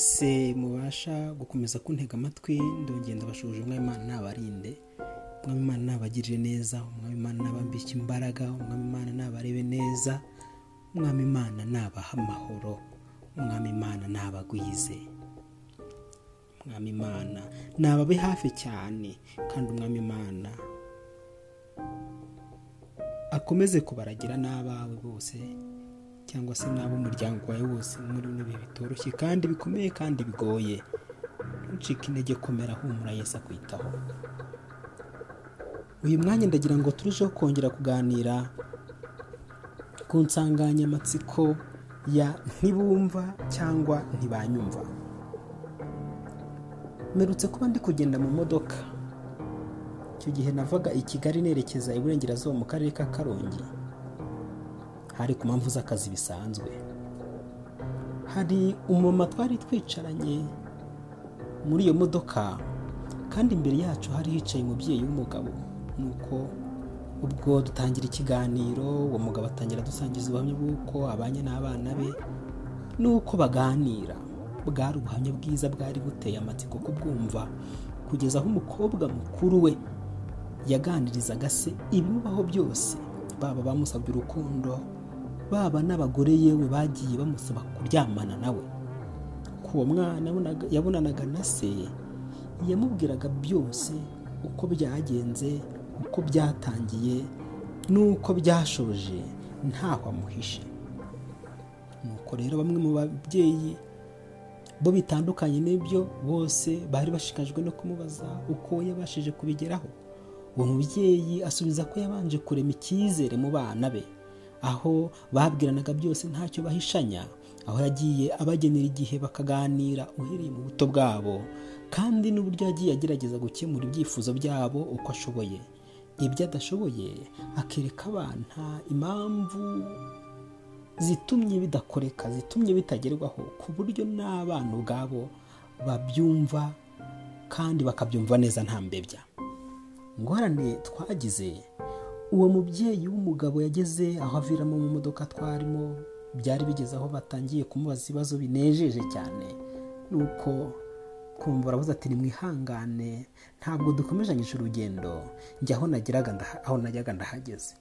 mwese mubasha gukomeza kuntega amatwi ndongera ndabashuje umwami imana nabarinde umwami imana nabagirire neza umwami imana nabambike imbaraga umwami imana nabarebe neza umwami imana nabaha amahoro umwami imana nabagwize. Umwami imana nababe hafi cyane kandi umwami imana akomeze kubaragira n'abawe bose. Cyangwa se n'ab'umuryango wawe wose muri bihe bitoroshye kandi bikomeye kandi bigoye. Ntucike intege komera humura Yesu akwitaho. Uyu mwanya ndagira ngo turusheho kongera kuganira ku nsanganyamatsiko ya ntibumva cyangwa ntibanyumva. Mperutse kuba ndi kugenda mu modoka. Icyo gihe navaga i kigali nerekeza iburengerazuba mu karere ka karongi. Hari ku mpamvu z'akazi bisanzwe. Hari umumama twari twicaranye muri iyo modoka kandi imbere yacu hari hicaye umubyeyi w'umugabo. Nuko ubwo dutangira ikiganiro uwo mugabo atangira dusangiza ubuhamya bw'uko abanye n'abana be n'uko baganira. Bwari ubuhamya bwiza bwari buteye amatsiko kubwumva kugeza aho umukobwa mukuru we yaganirizaga se ibimubaho byose baba bamusabye urukundo baba n'abagore yewe bagiye bamusaba kuryamana nawe. Ko uwo mwana yabonanaga na se yamubwiraga byose uko byagenze uko byatangiye n'uko byashoje ntaho amuhishe. Nuko rero bamwe mu babyeyi bo bitandukanye n'ibyo bose bari bashikajwe no kumubaza uko yabashije kubigeraho. Uwo mubyeyi asubiza ko yabanje kurema icyizere mu bana be. Aho babwiranaga byose ntacyo bahishanya aho yagiye abagenera igihe bakaganira uhereye mu buto bwabo kandi n'uburyo yagiye agerageza gukemura ibyifuzo byabo uko ashoboye. Ibyo adashoboye akereka abana impamvu zitumye bidakoreka zitumye bitagerwaho ku buryo n'abana ubwabo babyumva kandi bakabyumva neza nta mbebya. Ingorane twagize uwo mubyeyi w'umugabo yageze aho aviramo mu modoka twarimo byari bigeze aho batangiye kumubaza ibibazo binejeje cyane. Nuko kumva urabuze ati nimwihangane ntabwo dukomezanyije urugendo njya aho nageraga aho najyaga ndahageze.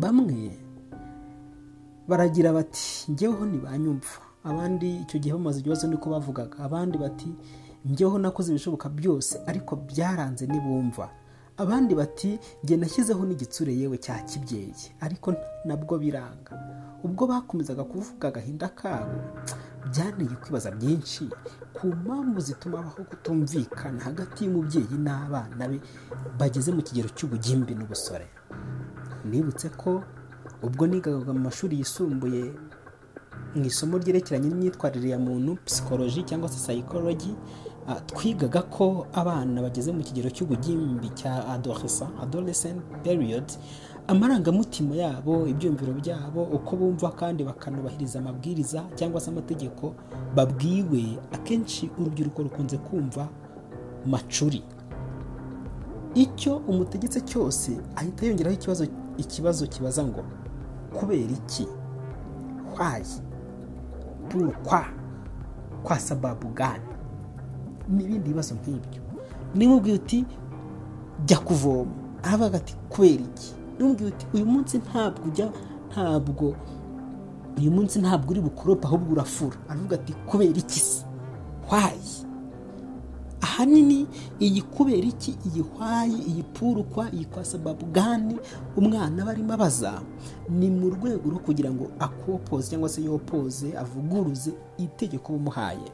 Bamwe baragira bati njyeweho ntibanyumva. Abandi icyo gihe bamaze ikibazo niko bavugaga. Abandi bati njyeweho nakoze ibishoboka byose ariko byaranze nibumva. Abandi bati njye nashyizeho n'igitsure yewe cya kibyeyi. Ariko nabwo biranga. Ubwo bakomezaga kuvuga agahinda kabo byanteye kwibaza byinshi ku mpamvu zituma habaho kutumvikana hagati y'umubyeyi n'abana be bageze mu kigero cy'ubugimbi n'ubusore. Nibutse ko ubwo nigaga mu mashuri yisumbuye mu isomo ryerekeranye n'imyitwarire ya muntu psikoloji cyangwa se sayikoloji twigaga ko abana bageze mu kigero cy'ubugimbi cya adolescent period amarangamutima yabo ibyumviro byabo uko bumva kandi bakanubahiriza amabwiriza cyangwa se amategeko babwiwe akenshi urubyiruko rukunze kumva macuri. Icyo umutegetse cyose ahita yongeraho ikibazo ikibazo kibaza ngo kubera iki? Hwayi kwa kwa sababu gani? N'ibindi bibazo nk'ibyo nimubwiye uti jya kuvoma. Aravuga ati kubera iki nimubwiye uti uyu munsi ntabwo ujya ntabwo uyu munsi ntabwo uri bukoropa ahubwo urafura. Aravuga ati kubera iki se? Hwayi ahanini iyi kubera iki? Iyi hwayi iyi purukwa iyi kwa umwana aba arimo abaza. Ni mu rwego rwo kugira ngo akopoze cyangwa se yopoze avuguruze itegeko bumuhaye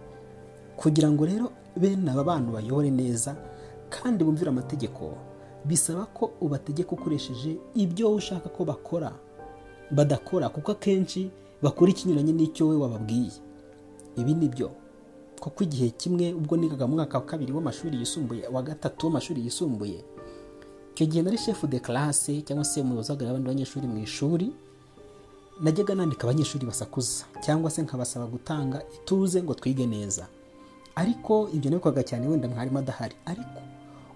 kugira ngo rero bene aba bantu bayobore neza kandi bumvire amategeko bisaba ko ubategeka ukoresheje ibyo ushaka ko bakora badakora kuko akenshi bakora ikinyuranye n'icyo we wababwiye. Ibi ni byo. Kuko igihe kimwe ubwo nigaga mu mwaka wa kabiri w'amashuri yisumbuye wa gatatu w'amashuri yisumbuye icyo gihe nari shefu de classe cyangwa se umuyobozi uhagarariye abandi banyeshuri mu ishuri najyaga nandika abanyeshuri basakuza cyangwa se nkabasaba gutanga ituze ngo twige neza. Ariko ibyo nabikoraga cyane wenda mwarimu adahari. Ariko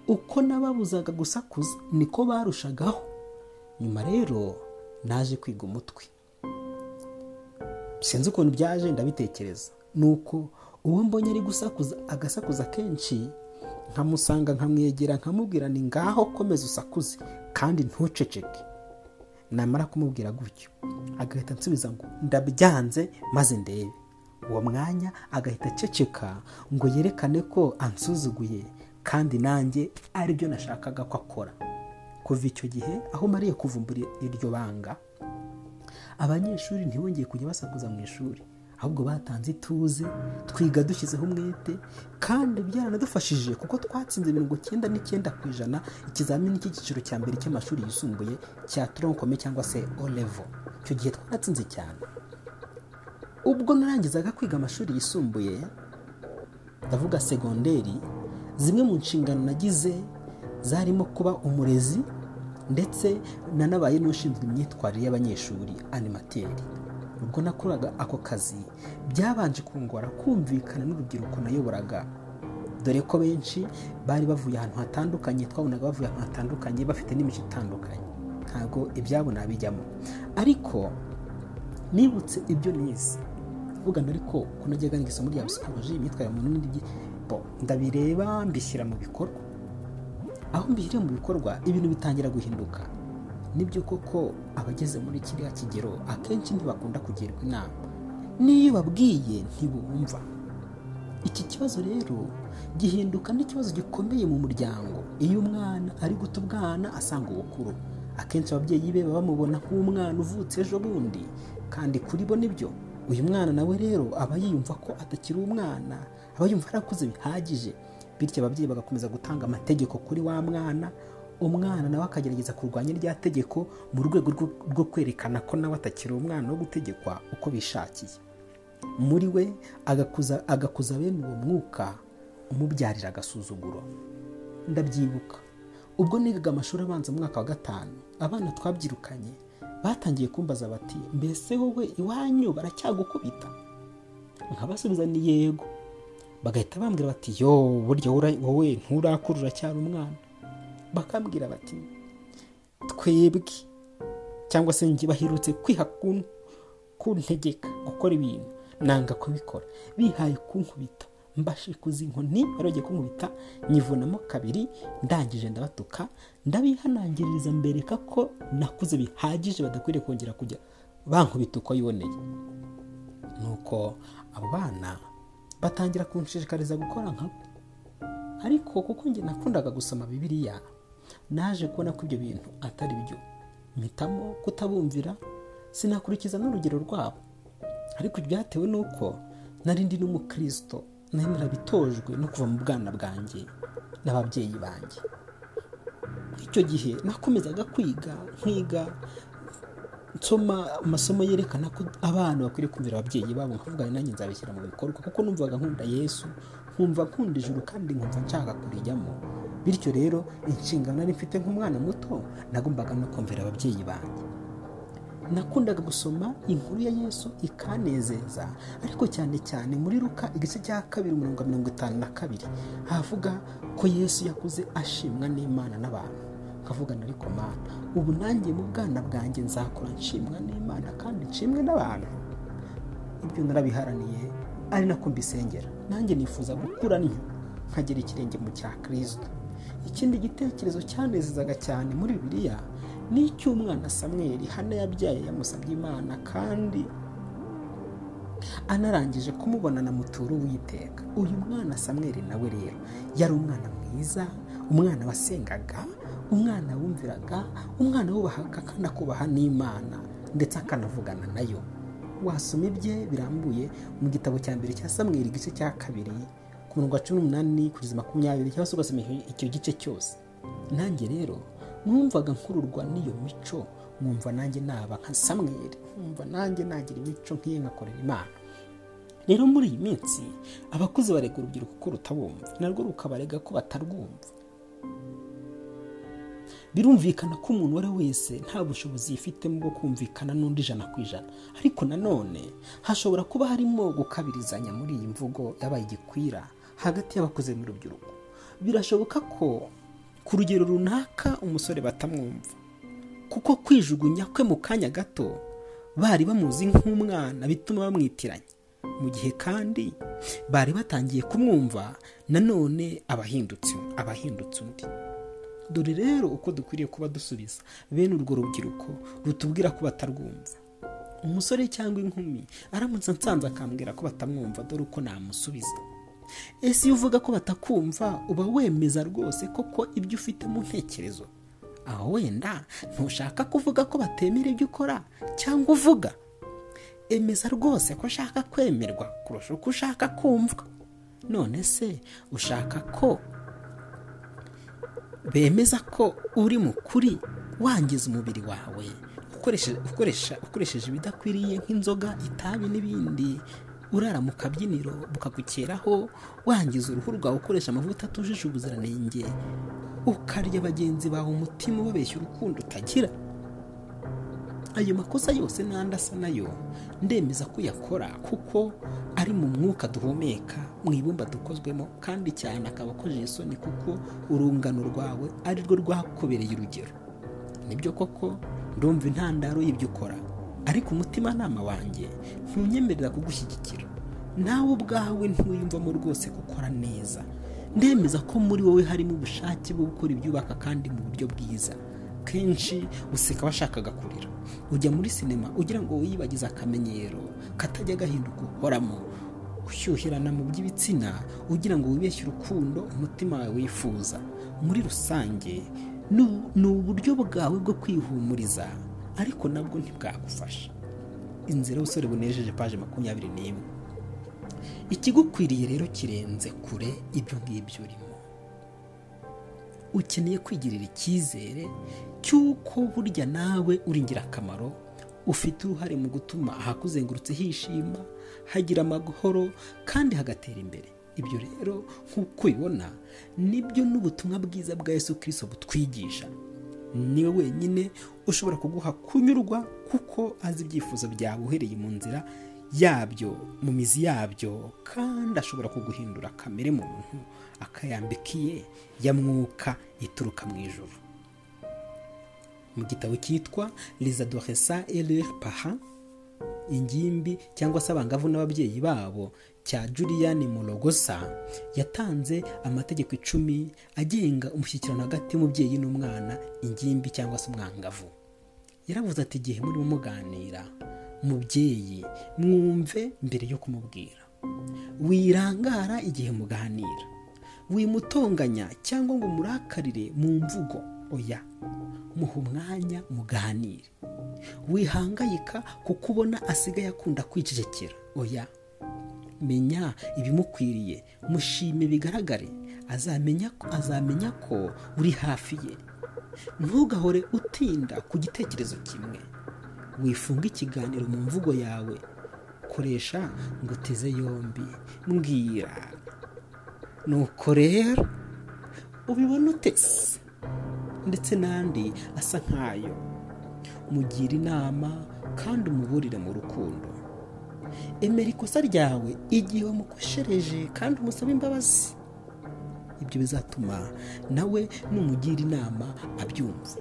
uko nababuzaga gusakuza niko barushagaho. Nyuma rero naje kwiga umutwe. Sinzi ukuntu byaje ndabitekereza. Ni uko uwo mbonye ari gusakuza agasakuza kenshi nkamusanga nkamwegera nkamubwira ni ngaho komeza usakuze kandi ntuceceke. Namara kumubwira gutyo agahita ansubiza ngo ndabyanze maze ndebe. Uwo mwanya agahita aceceka ngo yerekane ko ansuzuguye kandi nanjye ari byo nashakaga ko akora. Kuva icyo gihe aho mariye kuvumbura iryo banga abanyeshuri ntibongeye kujya basakuza mu ishuri ahubwo batanze ituze twiga dushyizeho umwete kandi byaranadufashije kuko twatsinze mirongo icyenda n'icyenda ku ijana ikizamini cy'icyiciro cya mbere cy'amashuri yisumbuye cya toronkome cyangwa se o level. Icyo gihe twaratsinze cyane. Ubwo narangizaga kwiga amashuri yisumbuye ndavuga segonderi zimwe mu nshingano nagize zarimo kuba umurezi ndetse nanabaye n'ushinzwe imyitwarire y'abanyeshuri animateri ubwo nakoraga ako kazi byabanje kungora kumvikana n'urubyiruko nayoboraga. Dore ko benshi bari bavuye ahantu hatandukanye twabonaga bavuye ahantu hatandukanye bafite n'imico itandukanye. Ntabwo ibyabo nabijyamo. Ariko nibutse ibyo nize vugana ariko ko najyaga niga isomo rya psikoloji imyitwarire mu n'indi ndabireba mbishyira mu bikorwa. Aho mbishyira mu bikorwa ibintu bitangira guhinduka. Nibyo koko abageze muri kiriya kigero akenshi ntibakunda kugirwa inama. N'iyo babwiye ntibumva. Iki kibazo rero gihinduka n'ikibazo gikomeye mu muryango. Iyo umwana ari guta ubwana asanga ubukuru. Akenshi ababyeyi be baba bamubona nk'umwana uvutse ejo bundi kandi kuri bo ni byo uyu mwana nawe rero aba yiyumva ko atakiri umwana aba yumva yarakuze bihagije. Bityo ababyeyi bagakomeza gutanga amategeko kuri wa mwana umwana nawe akagerageza kurwanya rya tegeko mu rwego rwo kwerekana ko nawe atakiri umwana wo gutegekwa uko bishakiye. Muri we agakuza bene uwo mwuka umubyarira agasuzuguro. Ndabyibuka. Ubwo nigaga amashuri abanza mu mwaka wa gatanu abana twabyirukanye batangiye kumbaza bati mbese wowe iwanyu baracyagukubita? Nkabasubiza ni yego. Bagahita bambwira bati yo burya wowe nturakura uracyari umwana. Bakambwira bati twebwe cyangwa se njye bahirutse kwiha kuntegeka gukora ibintu nanga kubikora. Bihaye kunkubita. Mbashikuza inkoni barogiye kunkubita nyivunamo kabiri ndangije ndabatuka ndabihanangiriza mbereka ko nakuze bihagije badakwiriye kongera kujya. Bankubita uko yiboneye. Nuko abo bana batangira kunshishikariza gukora nkabo ariko kuko njye nakundaga gusoma bibiliya naje kubona ko ibyo bintu atari byo. Mpitamo kutabumvira sinakurikiza n'urugero rwabo. Ariko byatewe n'uko nari ndi n'umukristo. Nari narabitojwe no kuva mu bwana bwanjye n'ababyeyi banjye. Icyo gihe nakomezaga kwiga nkiga nsoma amasomo yerekana ko abana bakwiriye kumvira ababyeyi babo nkavuga nanjye nzabishyira mu bikorwa kuko numvaga nkunda yesu nkumva nkunda ijuru kandi nkumva nshaka kurijyamo. Bityo rero inshingano nari mfite nk'umwana muto nagombaga no kumvira ababyeyi banjye. Nakundaga gusoma inkuru ya yesu ikanezeza ariko cyane cyane muri ruka igice cya kabiri umurongo mirongo itanu na kabiri havuga ko yesu yakuze ashimwa n'imana n'abantu. Nkavugana ariko mana ubu nanjye mu bwana bwanjye nzakora nshimwa n'imana kandi nshimwe n'abantu. Ibyo narabiharaniye ari nako mbisengera. Nanjye nifuza gukura nkagera ikirenge mu cya kirisito ikindi gitekerezo cyanezezaga cyane muri bibiliya ni icy'umwana samweri hano yabyaye yamusabye imana kandi anarangije kumubona na muturu w'iteka. Uyu mwana samweri nawe rero yari umwana mwiza umwana wasengaga umwana wumviraga umwana wubahaga akanakubaha n'imana ndetse akanavugana na yo. Wasoma ibye birambuye mu gitabo cya mbere cya samweri igice cya kabiri ku murongo wa cumi n'umunani kugeza makumyabiri cyangwa se ugasoma icyo gice cyose. Nanjye rero numvaga nkururwa n'iyo mico mwumva nanjye naba nka samweri mwumva nanjye nagira imico nk'iyo nkakorera imana. Rero muri iyi minsi abakuze barega urubyiruko ko rutabumva narwo rukabarega ko batarwumva. Birumvikana ko umuntu uwo ari we wese nta bushobozi yifitemo bwo kumvikana n'undi ijana ku ijana. Ariko nanone hashobora kuba harimo gukabirizanya muri iyi mvugo yabaye igikwira hagati y'abakuze n'urubyiruko. Birashoboka ko ku rugero runaka umusore batamwumva. Kuko kwijugunya kwe mu kanya gato bari bamuzi nk'umwana bituma bamwitiranya. Mu gihe kandi bari batangiye kumwumva nanone abahindutse abahindutse undi. Dore rero uko dukwiriye kuba dusubiza. Bene urwo rubyiruko rutubwira ko batarwumva. Umusore cyangwa inkumi aramutse ansanze akambwira ko batamwumva dore uko namusubiza. Ese iyo uvuga ko batakumva uba wemeza rwose koko ibyo ufite mu ntekerezo. Aho wenda ntushaka kuvuga ko batemera ibyo ukora cyangwa uvuga. Emeza rwose ko ushaka kwemerwa kurusha uko ushaka kumvwa none se ushaka ko bemeza ko uri mu kuri wangiza umubiri wawe ukoresheje ibidakwiriye nk'inzoga itabi n'ibindi urara mu kabyiniro bukagukeraho wangiza uruhu rwawe ukoresha amavuta atujuje ubuziranenge ukarya bagenzi bawe umutima ubabeshya urukundo utagira. Ayo makosa yose n'andi asa na yo ndemeza ko uyakora kuko ari mu mwuka duhumeka mu ibumba dukozwemo kandi cyane akaba akojeje isoni kuko urungano rwawe ari rwo rwakubereye urugero. Nibyo koko? Ndumva intandaro y'ibyo ukora. Ariko umutimanama wanjye ntunyemerera kugushyigikira. Nawe ubwawe ntuyumvamo rwose gukora neza. Ndemeza ko muri wowe harimo ubushake bwo gukora ibyubaka kandi mu buryo bwiza. Kenshi useka washakaga kurira. Ujya muri sinema ugira ngo wiyibagize akamenyero katajya gahinduka uhoramo ushyuhirana mu by'ibitsina ugira ngo wibeshye urukundo umutima wawe wifuza. Muri rusange ni- uburyo bwawe bwo kwihumuriza. Ariko nabwo ntibwagufasha. Inzira y'ubusore bunejeje paje makumyabiri n'imwe. Ikigukwiriye rero kirenze kure ibyo ngibyo urimo. Ukeneye kwigirira icyizere cy'uko burya nawe uri ingirakamaro ufite uruhare mu gutuma ahakuzengurutse hishima hagira amahoro kandi hagatera imbere. Ibyo rero nk'uko ubibona ni byo n'ubutumwa bwiza bwa Yesu kirisito butwigisha. Ni we wenyine ushobora kuguha kunyurwa kuko azi ibyifuzo byawe uhereye mu nzira yabyo mu mizi yabyo kandi ashobora kuguhindura kamere muntu akayambika iye ya mwuka ituruka mu ijoro mu gitabo cyitwa adolescents et leurs parents ingimbi cyangwa se abangavu n'ababyeyi babo cya Julian Morogosa yatanze amategeko icumi agenga umushyikirano hagati y'umubyeyi n'umwana ingimbi cyangwa se umwangavu. Yaravuze ati igihe murimo muganira mubyeyi mwumve mbere yo kumubwira. Wirangara igihe muganira. Wimutonganya cyangwa ngo murakarire mu mvugo. Oya muha umwanya muganire. Wihangayika kuko ubona asigaye akunda kwicecekera. Oya menya ibimukwiriye mushime bigaragare. Azamenya ko uri hafi ye. Ntugahore utinda ku gitekerezo kimwe. Wifunga ikiganiro mu mvugo yawe. Koresha ngo uteze yombi. Mbwira. Nuko rero ubibona utese ndetse n'andi asa nk'ayo. Mugira inama kandi umuburire mu rukundo. Emera ikosa ryawe igihe wamukoshereje kandi umusabe imbabazi. Ibyo bizatuma nawe numugira inama abyumva.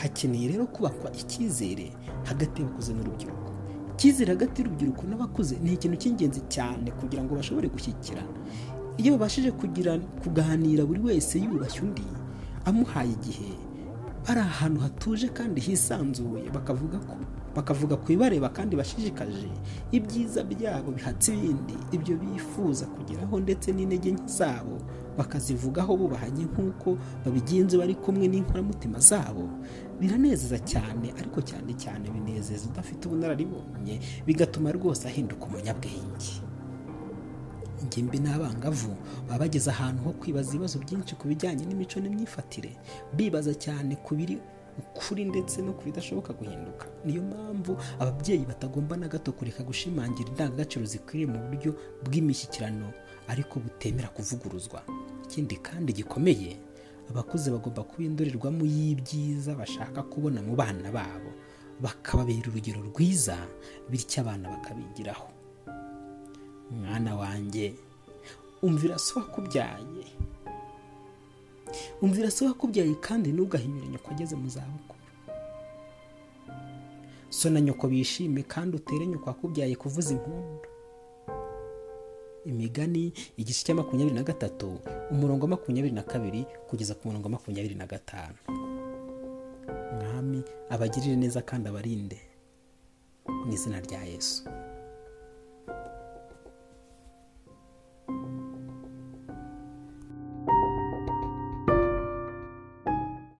Hakeneye rero kubakwa icyizere hagati y'abakuze n'urubyiruko. Icyizere hagati y'urubyiruko n'abakuze ni ikintu cy'ingenzi cyane kugira ngo bashobore gushyikirana. Iyo babashije kugira kuganira buri wese yubashye undi amuhaye igihe bari ahantu hatuje kandi hisanzuye bakavuga ko bakavuga ku bibareba kandi bashishikaje ibyiza byabo bihatse ibindi ibyo bifuza kugeraho ndetse n'intege nke zabo bakazivugaho bubahanye nk'uko babigenza bari kumwe n'inkoramutima zabo. Biranezeza cyane ariko cyane cyane binezeza udafite ubunararibonye bigatuma rwose ahinduka umunyabwenge. Ingimbi n'abangavu baba bageze ahantu ho kwibaza ibibazo byinshi ku bijyanye n'imico n'imyifatire. Bibaza cyane ku biri ukuri ndetse no ku bidashoboka guhinduka. Niyo mpamvu ababyeyi batagomba na gato kureka gushimangira indangagaciro zikwiriye mu buryo bw'imishyikirano ariko butemera kuvuguruzwa. Ikindi kandi gikomeye abakuze bagomba kuba indorerwamo y'ibyiza bashaka kubona mu bana babo. Bakababera urugero rwiza bityo abana bakabigiraho. Mwana wanjye umvira so wakubyaye umvira so wakubyaye kandi ntugahinyure nyoko ageze mu zabukuru. So na nyoko bishime kandi utere nyoko wakubyaye kuvuza impundu imigani igice cya makumyabiri na gatatu umurongo wa makumyabiri na kabiri kugeza ku murongo wa makumyabiri na gatanu. Mwami abagirire neza kandi abarinde mu izina rya yesu.